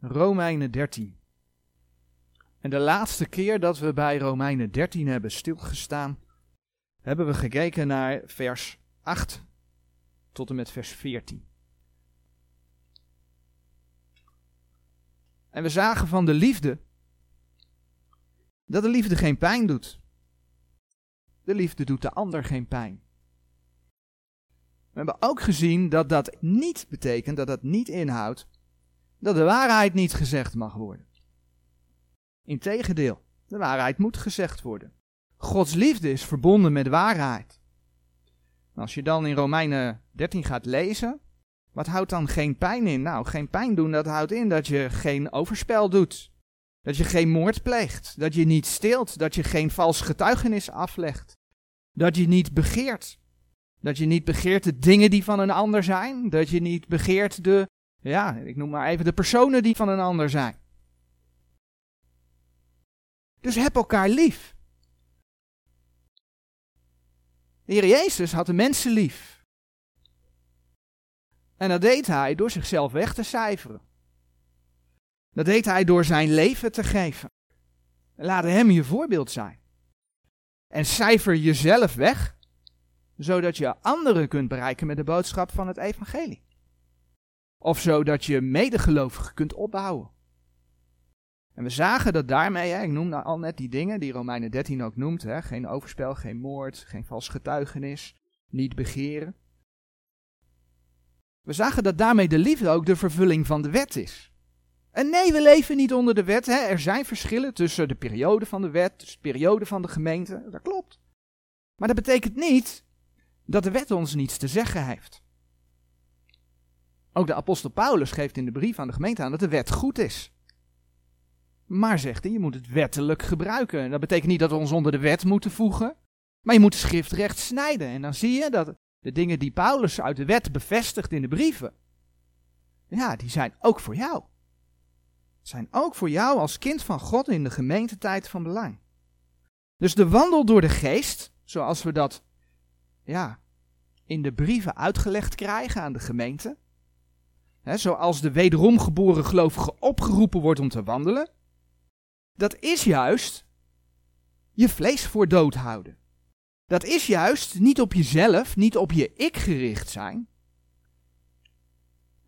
Romeinen 13. En de laatste keer dat we bij Romeinen 13 hebben stilgestaan, hebben we gekeken naar vers 8 tot en met vers 14. En we zagen van de liefde dat de liefde geen pijn doet. De liefde doet de ander geen pijn. We hebben ook gezien dat dat niet betekent, dat dat niet inhoudt, dat de waarheid niet gezegd mag worden. Integendeel, de waarheid moet gezegd worden. Gods liefde is verbonden met waarheid. Als je dan in Romeinen 13 gaat lezen, wat houdt dan geen pijn in? Nou, geen pijn doen, dat houdt in dat je geen overspel doet. Dat je geen moord pleegt. Dat je niet steelt. Dat je geen vals getuigenis aflegt. Dat je niet begeert. Dat je niet begeert de dingen die van een ander zijn. Dat je niet begeert de, ja, ik noem maar even de personen die van een ander zijn. Dus heb elkaar lief. De Heer Jezus had de mensen lief. En dat deed hij door zichzelf weg te cijferen. Dat deed hij door zijn leven te geven. Laat hem je voorbeeld zijn. En cijfer jezelf weg, zodat je anderen kunt bereiken met de boodschap van het evangelie. Of zodat je medegelovigen kunt opbouwen. En we zagen dat daarmee, hè, ik noemde al net die dingen die Romeinen 13 ook noemt, hè, geen overspel, geen moord, geen vals getuigenis, niet begeren. We zagen dat daarmee de liefde ook de vervulling van de wet is. En nee, we leven niet onder de wet. Hè. Er zijn verschillen tussen de periode van de wet, tussen de periode van de gemeente. Dat klopt. Maar dat betekent niet dat de wet ons niets te zeggen heeft. Ook de apostel Paulus geeft in de brief aan de gemeente aan dat de wet goed is. Maar zegt hij, je moet het wettelijk gebruiken. En dat betekent niet dat we ons onder de wet moeten voegen. Maar je moet de snijden. En dan zie je dat de dingen die Paulus uit de wet bevestigt in de brieven. Ja, die zijn ook voor jou zijn ook voor jou als kind van God in de gemeentetijd van belang. Dus de wandel door de geest, zoals we dat ja, in de brieven uitgelegd krijgen aan de gemeente, zoals de wederom geboren gelovige opgeroepen wordt om te wandelen, dat is juist je vlees voor dood houden. Dat is juist niet op jezelf, niet op je ik gericht zijn.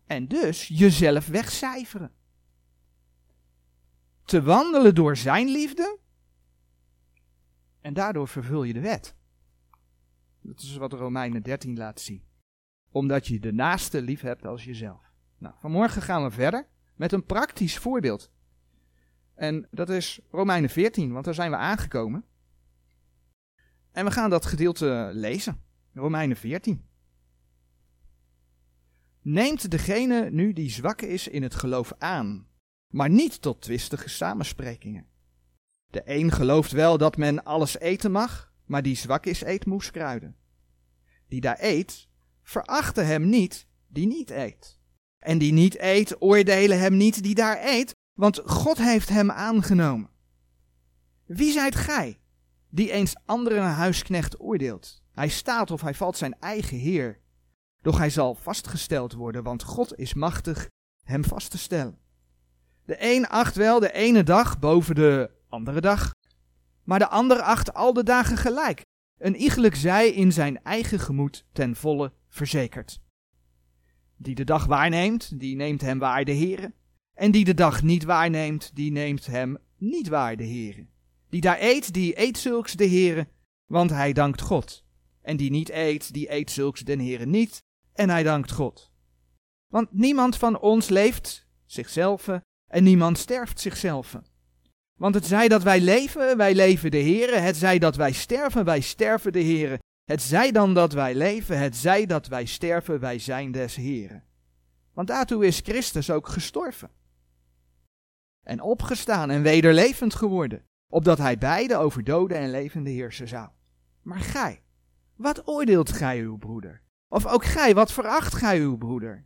En dus jezelf wegcijferen te wandelen door zijn liefde. En daardoor vervul je de wet. Dat is wat Romeinen 13 laat zien. Omdat je de naaste lief hebt als jezelf. Nou, vanmorgen gaan we verder met een praktisch voorbeeld. En dat is Romeinen 14, want daar zijn we aangekomen. En we gaan dat gedeelte lezen. Romeinen 14. Neemt degene nu die zwak is in het geloof aan maar niet tot twistige samensprekingen. De een gelooft wel dat men alles eten mag, maar die zwak is eet moeskruiden. Die daar eet, verachten hem niet die niet eet. En die niet eet, oordelen hem niet die daar eet, want God heeft hem aangenomen. Wie zijt gij, die eens anderen huisknecht oordeelt? Hij staat of hij valt zijn eigen heer. Doch hij zal vastgesteld worden, want God is machtig hem vast te stellen. De een acht wel de ene dag boven de andere dag, maar de ander acht al de dagen gelijk. Een iegelijk zij in zijn eigen gemoed ten volle verzekerd. Die de dag waarneemt, die neemt hem waar de Heere. En die de dag niet waarneemt, die neemt hem niet waar de Heere. Die daar eet, die eet zulks de Heere, want hij dankt God. En die niet eet, die eet zulks den Heere niet, en hij dankt God. Want niemand van ons leeft zichzelf en niemand sterft zichzelf. Want het zij dat wij leven, wij leven de Heere. Het zij dat wij sterven, wij sterven de Heere. Het zij dan dat wij leven, het zij dat wij sterven, wij zijn des Heeren. Want daartoe is Christus ook gestorven. En opgestaan en wederlevend geworden, opdat hij beide over doden en levende heersen zou. Maar gij, wat oordeelt gij uw broeder? Of ook gij, wat veracht gij uw broeder?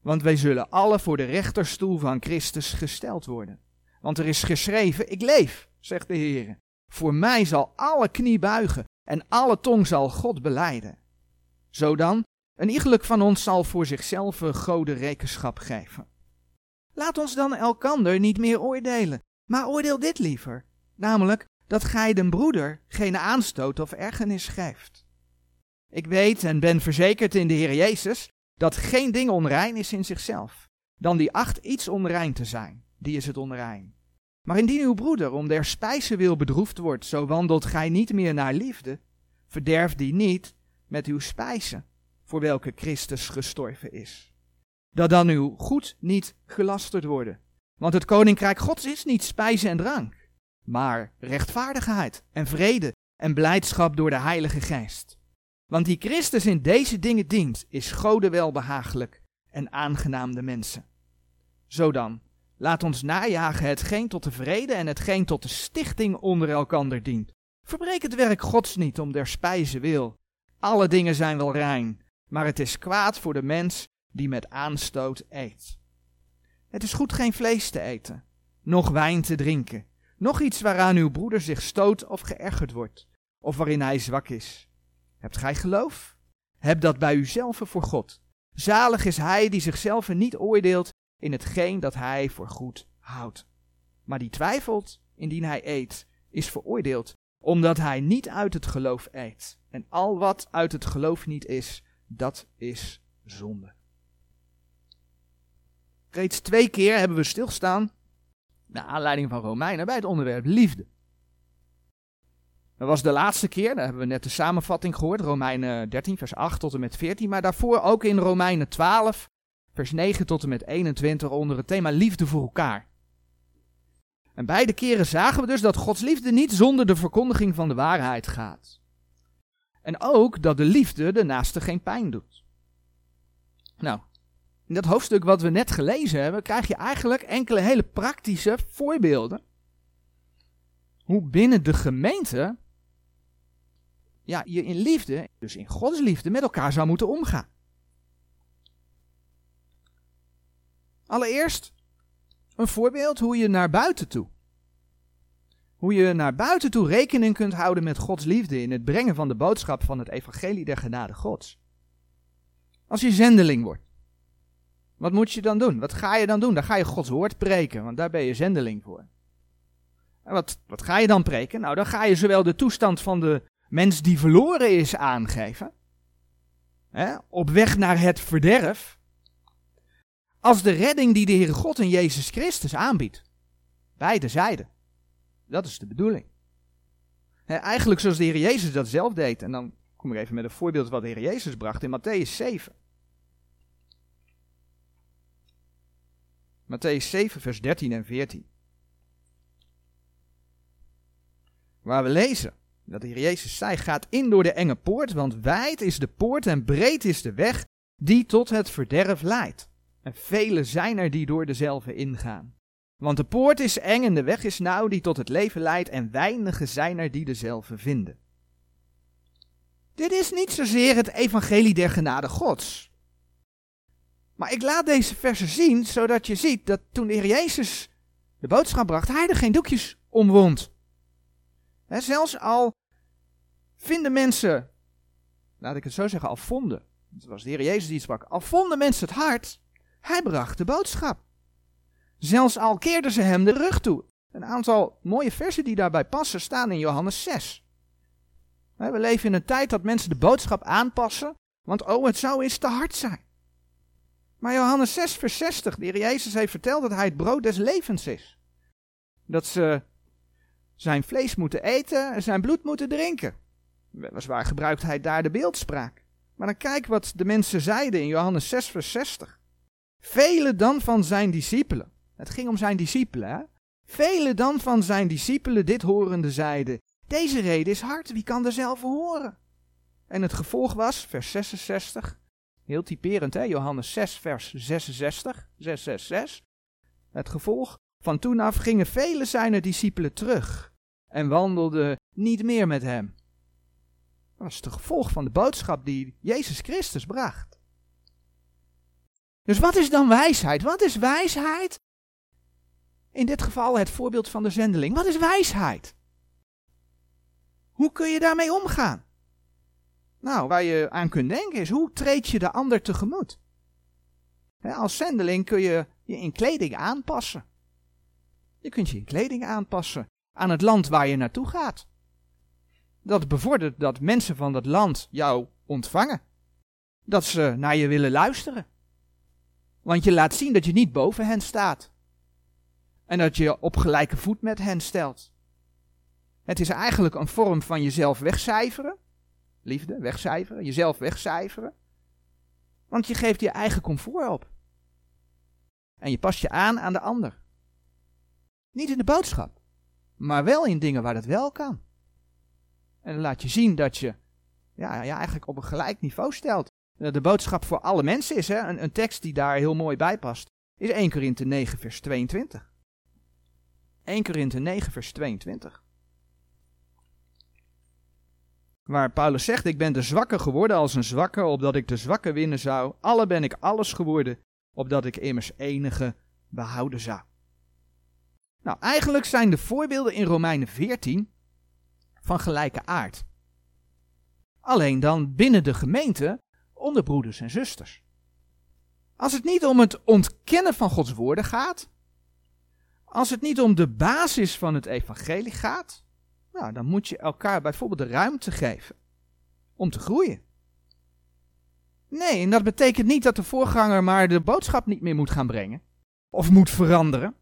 Want wij zullen alle voor de rechterstoel van Christus gesteld worden. Want er is geschreven, ik leef, zegt de Heer. Voor mij zal alle knie buigen en alle tong zal God beleiden. Zodan, een iegelijk van ons zal voor zichzelf gode rekenschap geven. Laat ons dan elkander niet meer oordelen, maar oordeel dit liever, namelijk dat gij den broeder geen aanstoot of ergernis geeft. Ik weet en ben verzekerd in de Heer Jezus dat geen ding onrein is in zichzelf, dan die acht iets onrein te zijn, die is het onrein. Maar indien uw broeder om der spijze wil bedroefd wordt, zo wandelt gij niet meer naar liefde, verderf die niet met uw spijze, voor welke Christus gestorven is. Dat dan uw goed niet gelasterd worden. Want het koninkrijk Gods is niet spijze en drank, maar rechtvaardigheid en vrede en blijdschap door de Heilige Geest. Want die Christus in deze dingen dient, is Gode welbehagelijk en aangenaam de mensen. Zo dan, laat ons najagen hetgeen tot de vrede en hetgeen tot de stichting onder elkander dient. Verbreek het werk Gods niet om der spijze wil. Alle dingen zijn wel rein, maar het is kwaad voor de mens die met aanstoot eet. Het is goed geen vlees te eten, noch wijn te drinken, noch iets waaraan uw broeder zich stoot of geërgerd wordt, of waarin hij zwak is. Hebt gij geloof? Heb dat bij uzelf voor God. Zalig is hij die zichzelf niet oordeelt in hetgeen dat hij voor goed houdt. Maar die twijfelt indien hij eet, is veroordeeld, omdat hij niet uit het geloof eet. En al wat uit het geloof niet is, dat is zonde. Reeds twee keer hebben we stilstaan, naar aanleiding van Romeinen, bij het onderwerp liefde. Dat was de laatste keer, daar hebben we net de samenvatting gehoord, Romeinen 13, vers 8 tot en met 14, maar daarvoor ook in Romeinen 12, vers 9 tot en met 21 onder het thema liefde voor elkaar. En beide keren zagen we dus dat Gods liefde niet zonder de verkondiging van de waarheid gaat. En ook dat de liefde de naaste geen pijn doet. Nou, in dat hoofdstuk wat we net gelezen hebben, krijg je eigenlijk enkele hele praktische voorbeelden. Hoe binnen de gemeente ja, je in liefde, dus in Gods liefde, met elkaar zou moeten omgaan. Allereerst een voorbeeld hoe je naar buiten toe. Hoe je naar buiten toe rekening kunt houden met Gods liefde in het brengen van de boodschap van het evangelie der genade Gods. Als je zendeling wordt. Wat moet je dan doen? Wat ga je dan doen? Dan ga je Gods woord preken, want daar ben je zendeling voor. En wat, wat ga je dan preken? Nou, dan ga je zowel de toestand van de mens die verloren is aangeven, hè, op weg naar het verderf, als de redding die de Heere God en Jezus Christus aanbiedt. Beide zijden. Dat is de bedoeling. Eigenlijk zoals de Heer Jezus dat zelf deed. En dan kom ik even met een voorbeeld wat de Heer Jezus bracht in Matthäus 7. Matthäus 7, vers 13 en 14. Waar we lezen dat de Heer Jezus zei: Gaat in door de enge poort, want wijd is de poort en breed is de weg die tot het verderf leidt. En vele zijn er die door dezelfde ingaan. Want de poort is eng en de weg is nauw die tot het leven leidt, en weinigen zijn er die dezelfde vinden. Dit is niet zozeer het evangelie der genade Gods. Maar ik laat deze versen zien, zodat je ziet dat toen de Heer Jezus de boodschap bracht, hij er geen doekjes omwond. He, zelfs al vinden mensen, laat ik het zo zeggen, al vonden, het was de Heer Jezus die sprak, al vonden mensen het hart, hij bracht de boodschap. Zelfs al keerden ze hem de rug toe. Een aantal mooie versen die daarbij passen staan in Johannes 6. We leven in een tijd dat mensen de boodschap aanpassen, want oh, het zou eens te hard zijn. Maar Johannes 6, vers 60, de Heer Jezus heeft verteld dat hij het brood des levens is. Dat ze zijn vlees moeten eten en zijn bloed moeten drinken. Weliswaar gebruikt hij daar de beeldspraak. Maar dan kijk wat de mensen zeiden in Johannes 6, vers 60. Vele dan van zijn discipelen. Het ging om zijn discipelen, hè? Vele dan van zijn discipelen dit horende zeiden. Deze reden is hard, wie kan zelf horen? En het gevolg was, vers 66, heel typerend hè, Johannes 6, vers 66, 666. Het gevolg, van toen af gingen vele zijner discipelen terug en wandelden niet meer met hem. Dat was het gevolg van de boodschap die Jezus Christus bracht. Dus wat is dan wijsheid? Wat is wijsheid? In dit geval het voorbeeld van de zendeling. Wat is wijsheid? Hoe kun je daarmee omgaan? Nou, waar je aan kunt denken is, hoe treed je de ander tegemoet? als zendeling kun je je in kleding aanpassen. Je kunt je in kleding aanpassen aan het land waar je naartoe gaat. Dat bevordert dat mensen van dat land jou ontvangen. Dat ze naar je willen luisteren. Want je laat zien dat je niet boven hen staat. En dat je op gelijke voet met hen stelt. Het is eigenlijk een vorm van jezelf wegcijferen. Liefde, wegcijferen. Jezelf wegcijferen. Want je geeft je eigen comfort op. En je past je aan aan de ander. Niet in de boodschap, maar wel in dingen waar dat wel kan. En dan laat je zien dat je ja, ja, eigenlijk op een gelijk niveau stelt. De boodschap voor alle mensen is, hè, een, een tekst die daar heel mooi bij past, is 1 Korinthe 9 vers 22. 1 Korinthe 9 vers 22. Waar Paulus zegt, ik ben de zwakke geworden als een zwakke, opdat ik de zwakke winnen zou. Alle ben ik alles geworden, opdat ik immers enige behouden zou. Nou, eigenlijk zijn de voorbeelden in Romeinen 14 van gelijke aard. Alleen dan binnen de gemeente onder broeders en zusters. Als het niet om het ontkennen van Gods woorden gaat, als het niet om de basis van het evangelie gaat, nou, dan moet je elkaar bijvoorbeeld de ruimte geven om te groeien. Nee, en dat betekent niet dat de voorganger maar de boodschap niet meer moet gaan brengen. Of moet veranderen.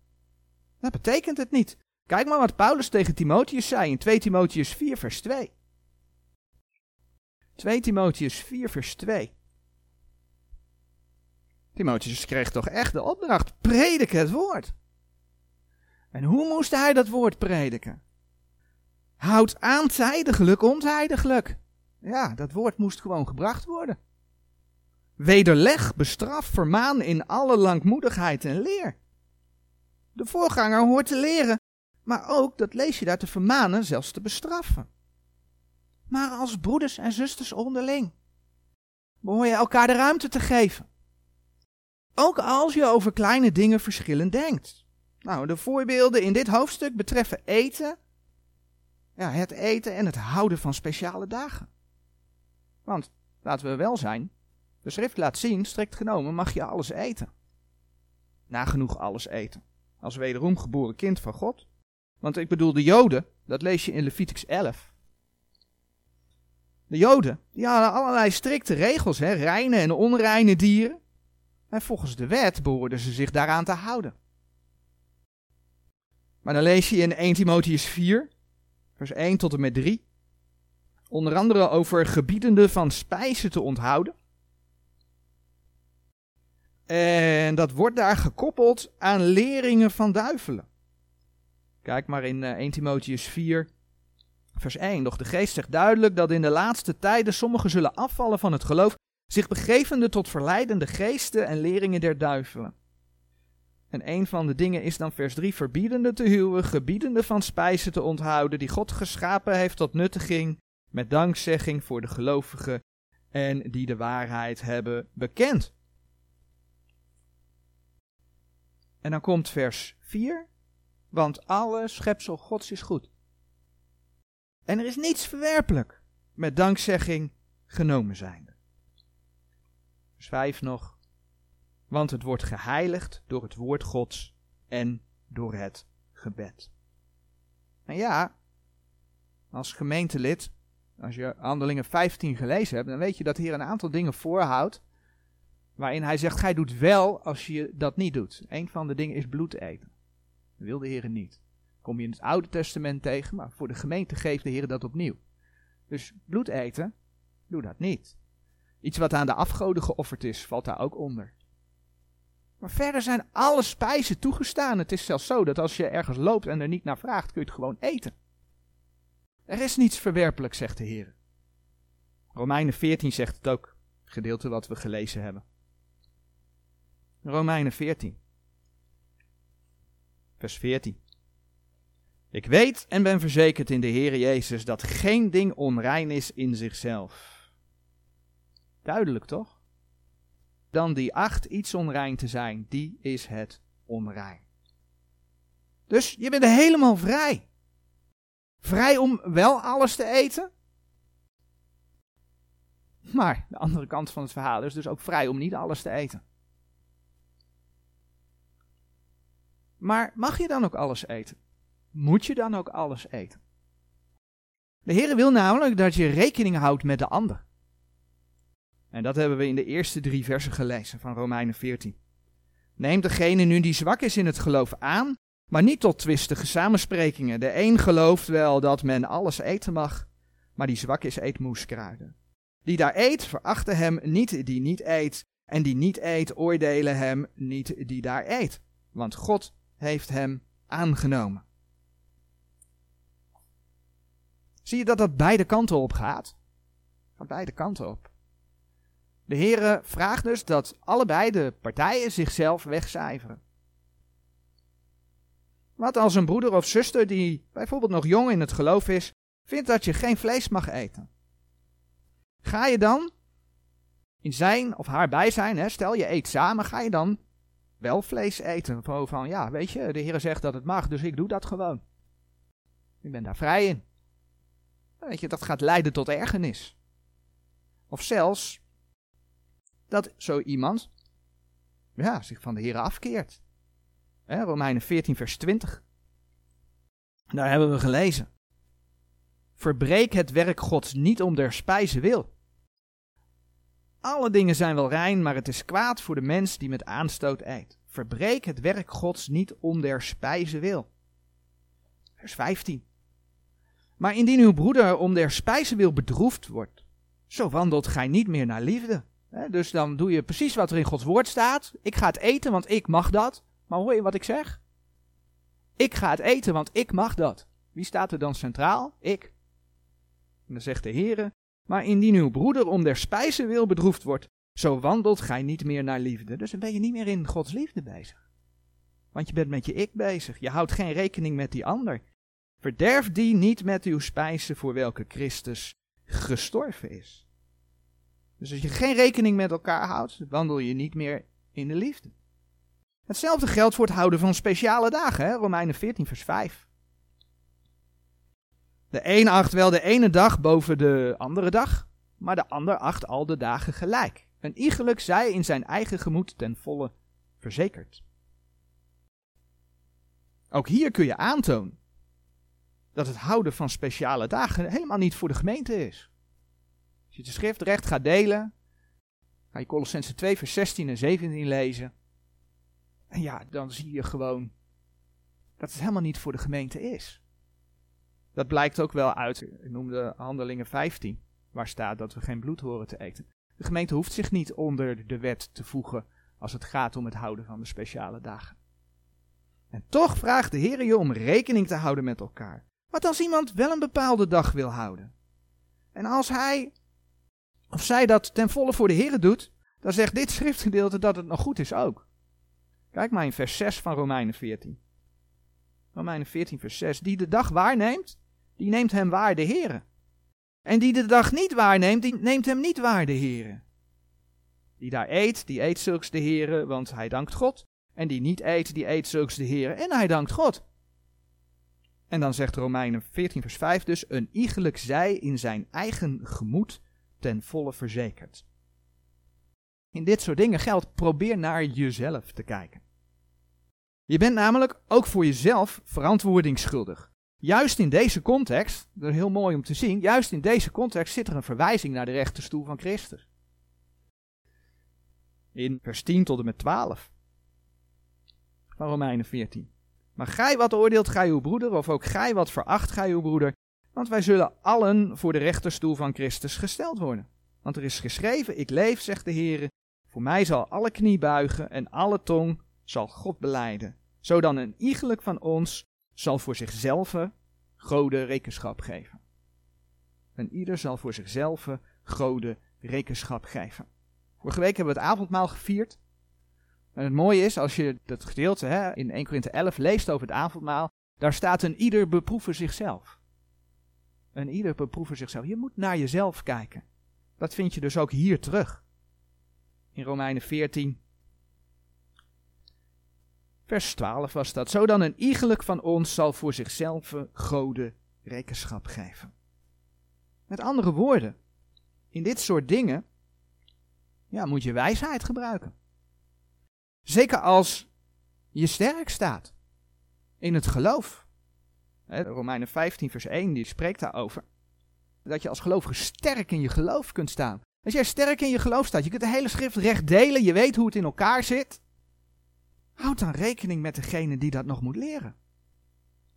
Dat betekent het niet. Kijk maar wat Paulus tegen Timotheus zei in 2 Timotheus 4 vers 2. 2 Timotheus 4 vers 2. Timotheus kreeg toch echt de opdracht, predik het woord. En hoe moest hij dat woord prediken? Houd aan tijdiglijk, ontijdiglijk. Ja, dat woord moest gewoon gebracht worden. Wederleg, bestraf, vermaan in alle langmoedigheid en leer. De voorganger hoort te leren, maar ook, dat lees je daar, te vermanen, zelfs te bestraffen. Maar als broeders en zusters onderling behoor je elkaar de ruimte te geven. Ook als je over kleine dingen verschillend denkt. Nou, de voorbeelden in dit hoofdstuk betreffen eten, ja, het eten en het houden van speciale dagen. Want, laten we wel zijn, de schrift laat zien, strikt genomen mag je alles eten. Nagenoeg alles eten. Als wederom geboren kind van God. Want ik bedoel, de Joden, dat lees je in Leviticus 11. De Joden, die hadden allerlei strikte regels, hè, reine en onreine dieren. En volgens de wet behoorden ze zich daaraan te houden. Maar dan lees je in 1 Timotheus 4, vers 1 tot en met 3. Onder andere over gebiedende van spijzen te onthouden. En dat wordt daar gekoppeld aan leringen van duivelen. Kijk maar in 1 eh, Timotheus 4, vers 1. Doch de geest zegt duidelijk dat in de laatste tijden sommigen zullen afvallen van het geloof, zich begevende tot verleidende geesten en leringen der duivelen. En een van de dingen is dan vers 3, verbiedende te huwen, gebiedende van spijzen te onthouden, die God geschapen heeft tot nuttiging, met dankzegging voor de gelovigen en die de waarheid hebben bekend. En dan komt vers 4, want alle schepsel Gods is goed. En er is niets verwerpelijk met dankzegging genomen zijnde. Vers 5 nog, want het wordt geheiligd door het woord Gods en door het gebed. En ja, als gemeentelid, als je Handelingen 15 gelezen hebt, dan weet je dat hier een aantal dingen voorhoudt. Waarin hij zegt: Gij doet wel als je dat niet doet. Een van de dingen is bloed eten. Dat wil de Heer niet. Kom je in het Oude Testament tegen, maar voor de gemeente geeft de Heer dat opnieuw. Dus bloed eten, doe dat niet. Iets wat aan de afgoden geofferd is, valt daar ook onder. Maar verder zijn alle spijzen toegestaan. Het is zelfs zo dat als je ergens loopt en er niet naar vraagt, kun je het gewoon eten. Er is niets verwerpelijk, zegt de Heer. Romeinen 14 zegt het ook, gedeelte wat we gelezen hebben. Romeinen 14, vers 14. Ik weet en ben verzekerd in de Heer Jezus dat geen ding onrein is in zichzelf. Duidelijk toch? Dan die acht iets onrein te zijn, die is het onrein. Dus je bent helemaal vrij. Vrij om wel alles te eten. Maar de andere kant van het verhaal is dus ook vrij om niet alles te eten. Maar mag je dan ook alles eten? Moet je dan ook alles eten? De Heer wil namelijk dat je rekening houdt met de ander. En dat hebben we in de eerste drie versen gelezen van Romeinen 14. Neem degene nu die zwak is in het geloof aan, maar niet tot twistige samensprekingen. De een gelooft wel dat men alles eten mag, maar die zwak is eet moeskruiden. Die daar eet, verachten hem niet die niet eet, en die niet eet, oordelen hem niet die daar eet, want God heeft hem aangenomen. Zie je dat dat beide kanten op gaat? Gaat beide kanten op. De Heere vraagt dus dat allebei de partijen zichzelf wegcijferen. Wat als een broeder of zuster die bijvoorbeeld nog jong in het geloof is, vindt dat je geen vlees mag eten? Ga je dan in zijn of haar bijzijn, hè, stel je eet samen, ga je dan wel vlees eten? Van, van ja, weet je, de Heer zegt dat het mag, dus ik doe dat gewoon. Ik ben daar vrij in. Weet je, dat gaat leiden tot ergernis. Of zelfs dat zo iemand ja, zich van de Heer afkeert. Hè, Romeinen 14, vers 20. Daar hebben we gelezen. Verbreek het werk Gods niet om der spijze wil. Alle dingen zijn wel rein, maar het is kwaad voor de mens die met aanstoot eet. Verbreek het werk Gods niet om der spijze wil. Vers 15. Maar indien uw broeder om der spijze wil bedroefd wordt, zo wandelt gij niet meer naar liefde. dus dan doe je precies wat er in Gods woord staat. Ik ga het eten, want ik mag dat. Maar hoor je wat ik zeg? Ik ga het eten, want ik mag dat. Wie staat er dan centraal? Ik. En dan zegt de Heere, maar indien uw broeder om der spijze wil bedroefd wordt, zo wandelt gij niet meer naar liefde. Dus dan ben je niet meer in Gods liefde bezig. Want je bent met je ik bezig. Je houdt geen rekening met die ander. Verderf die niet met uw spijzen voor welke Christus gestorven is. Dus als je geen rekening met elkaar houdt, wandel je niet meer in de liefde. Hetzelfde geldt voor het houden van speciale dagen, hè? Romeinen 14, vers 5. De een acht wel de ene dag boven de andere dag, maar de ander acht al de dagen gelijk. Een iegelijk zij in zijn eigen gemoed ten volle verzekerd. Ook hier kun je aantonen dat het houden van speciale dagen helemaal niet voor de gemeente is. Als je de schrift recht gaat delen, ga je Colossense 2 vers 16 en 17 lezen. En ja, dan zie je gewoon dat het helemaal niet voor de gemeente is. Dat blijkt ook wel uit, ik noemde Handelingen 15, waar staat dat we geen bloed horen te eten. De gemeente hoeft zich niet onder de wet te voegen als het gaat om het houden van de speciale dagen. En toch vraagt de Heer je om rekening te houden met elkaar. Wat als iemand wel een bepaalde dag wil houden? En als hij of zij dat ten volle voor de Heer doet, dan zegt dit schriftgedeelte dat het nog goed is ook. Kijk maar in vers 6 van Romeinen 14. Romeinen 14, vers 6. Die de dag waarneemt, die neemt hem waar de Heere. En die de dag niet waarneemt, die neemt hem niet waar de Heere. Die daar eet, die eet zulks de Heere, want hij dankt God. En die niet eet, die eet zulks de Heere, en hij dankt God. En dan zegt Romeinen 14, vers 5 dus, een iegelijk zij in zijn eigen gemoed ten volle verzekerd. In dit soort dingen geldt, probeer naar jezelf te kijken. Je bent namelijk ook voor jezelf verantwoording schuldig. Juist in deze context, dat is heel mooi om te zien, juist in deze context zit er een verwijzing naar de rechterstoel van Christus. In vers 10 tot en met 12 van Romeinen 14. Maar gij wat oordeelt gij uw broeder, of ook gij wat veracht gij uw broeder, want wij zullen allen voor de rechterstoel van Christus gesteld worden. Want er is geschreven, ik leef, zegt de Heer, voor mij zal alle knie buigen en alle tong zal God beleiden. Zodan een iegelijk van ons zal voor zichzelf gode rekenschap geven. En ieder zal voor zichzelf gode rekenschap geven. Vorige week hebben we het avondmaal gevierd. En het mooie is, als je dat gedeelte hè, in 1 Korinthe 11 leest over het avondmaal, daar staat een ieder beproeven zichzelf. Een ieder beproeven zichzelf. Je moet naar jezelf kijken. Dat vind je dus ook hier terug. In Romeinen 14, vers 12 was dat. Zo dan een iegelijk van ons zal voor zichzelf gode rekenschap geven. Met andere woorden, in dit soort dingen ja, moet je wijsheid gebruiken. Zeker als je sterk staat. in het geloof. Romeinen 15, vers 1, die spreekt daarover. Dat je als gelovige sterk in je geloof kunt staan. Als jij sterk in je geloof staat, je kunt de hele schrift recht delen, je weet hoe het in elkaar zit. Houd dan rekening met degene die dat nog moet leren.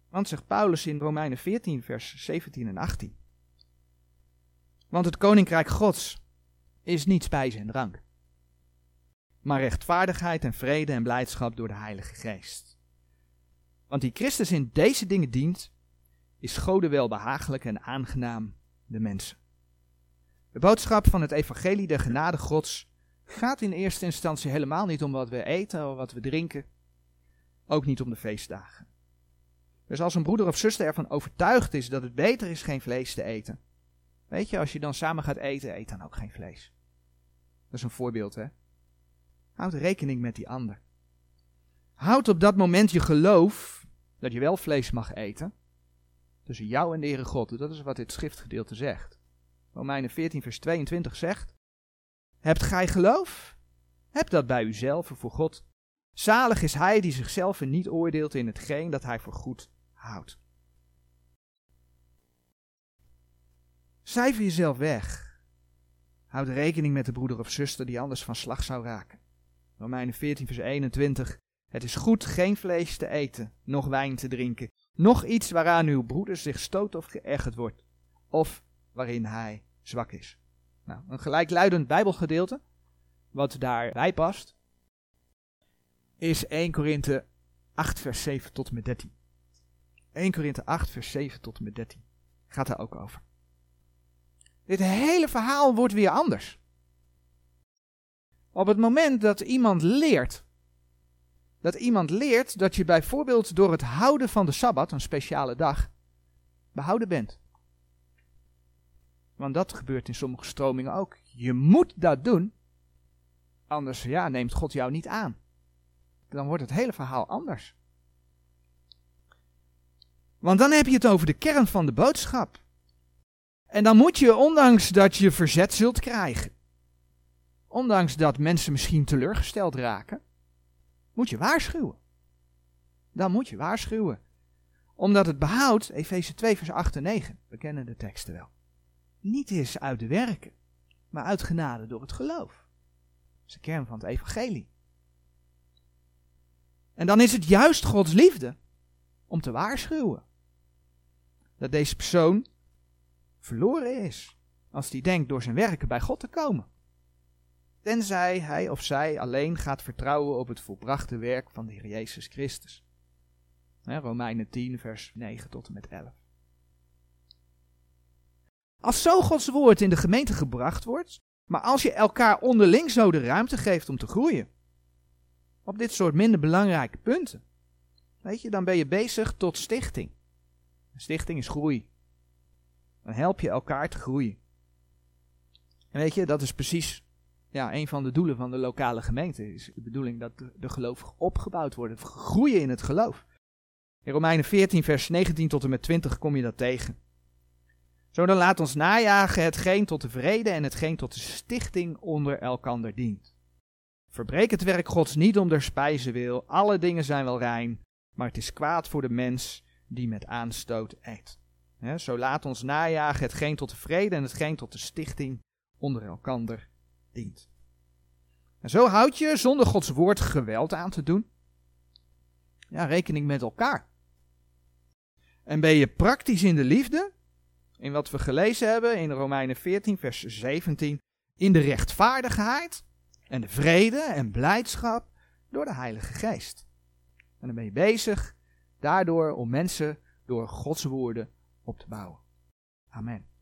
Want zegt Paulus in Romeinen 14, vers 17 en 18. Want het koninkrijk Gods is niet spijs en drank, maar rechtvaardigheid en vrede en blijdschap door de Heilige Geest. Want die Christus in deze dingen dient, is Gode wel behagelijk en aangenaam de mensen. De boodschap van het evangelie der genade Gods gaat in eerste instantie helemaal niet om wat we eten of wat we drinken, ook niet om de feestdagen. Dus als een broeder of zuster ervan overtuigd is dat het beter is geen vlees te eten, weet je, als je dan samen gaat eten, eet dan ook geen vlees. Dat is een voorbeeld, hè? Houd rekening met die ander. Houd op dat moment je geloof dat je wel vlees mag eten. Tussen jou en de Heere God. Dat is wat dit schriftgedeelte zegt. Romeinen 14, vers 22 zegt: Hebt gij geloof? Heb dat bij uzelf voor God. Zalig is hij die zichzelf niet oordeelt in hetgeen dat hij voor goed houdt. Cijfer jezelf weg. Houd rekening met de broeder of zuster die anders van slag zou raken. Romeinen 14, vers 21. Het is goed geen vlees te eten, noch wijn te drinken, noch iets waaraan uw broeder zich stoot of geërgerd wordt, of waarin hij zwak is. Nou, een gelijkluidend Bijbelgedeelte, wat daarbij past, is 1 Korinthe 8, vers 7 tot en met 13. 1 Korinthe 8, vers 7 tot en met 13. Gaat daar ook over. Dit hele verhaal wordt weer anders. Op het moment dat iemand leert, dat iemand leert dat je bijvoorbeeld door het houden van de Sabbat, een speciale dag, behouden bent. Want dat gebeurt in sommige stromingen ook. Je moet dat doen, anders ja, neemt God jou niet aan. Dan wordt het hele verhaal anders. Want dan heb je het over de kern van de boodschap. En dan moet je, ondanks dat je verzet zult krijgen, ondanks dat mensen misschien teleurgesteld raken, moet je waarschuwen. Dan moet je waarschuwen. Omdat het behoud, Efeze 2 vers 8 en 9, we kennen de teksten wel, niet is uit de werken, maar uit genade door het geloof. Dat is de kern van het evangelie. En dan is het juist Gods liefde om te waarschuwen. Dat deze persoon verloren is. Als die denkt door zijn werken bij God te komen. Tenzij hij of zij alleen gaat vertrouwen op het volbrachte werk van de Heer Jezus Christus. Romeinen 10, vers 9 tot en met 11. Als zo Gods woord in de gemeente gebracht wordt, maar als je elkaar onderling zo de ruimte geeft om te groeien, op dit soort minder belangrijke punten, weet je, dan ben je bezig tot stichting. stichting is groei. Dan help je elkaar te groeien. En weet je, dat is precies ja, een van de doelen van de lokale gemeente. Is de bedoeling dat de, gelovigen opgebouwd worden, groeien in het geloof. In Romeinen 14, vers 19 tot en met 20 kom je dat tegen. Zo dan laat ons najagen hetgeen tot de vrede en hetgeen tot de stichting onder elkander dient. Verbreek het werk Gods niet om der spijzen wil, alle dingen zijn wel rein, maar het is kwaad voor de mens die met aanstoot eet. zo laat ons najagen hetgeen tot de vrede en hetgeen tot de stichting onder elkander En zo houd je, zonder Gods woord geweld aan te doen, ja, rekening met elkaar. En ben je praktisch in de liefde, in wat we gelezen hebben in Romeinen 14, vers 17, in de rechtvaardigheid en de vrede en blijdschap door de Heilige Geest. En dan ben je bezig daardoor om mensen door Gods woorden op te bouwen. Amen.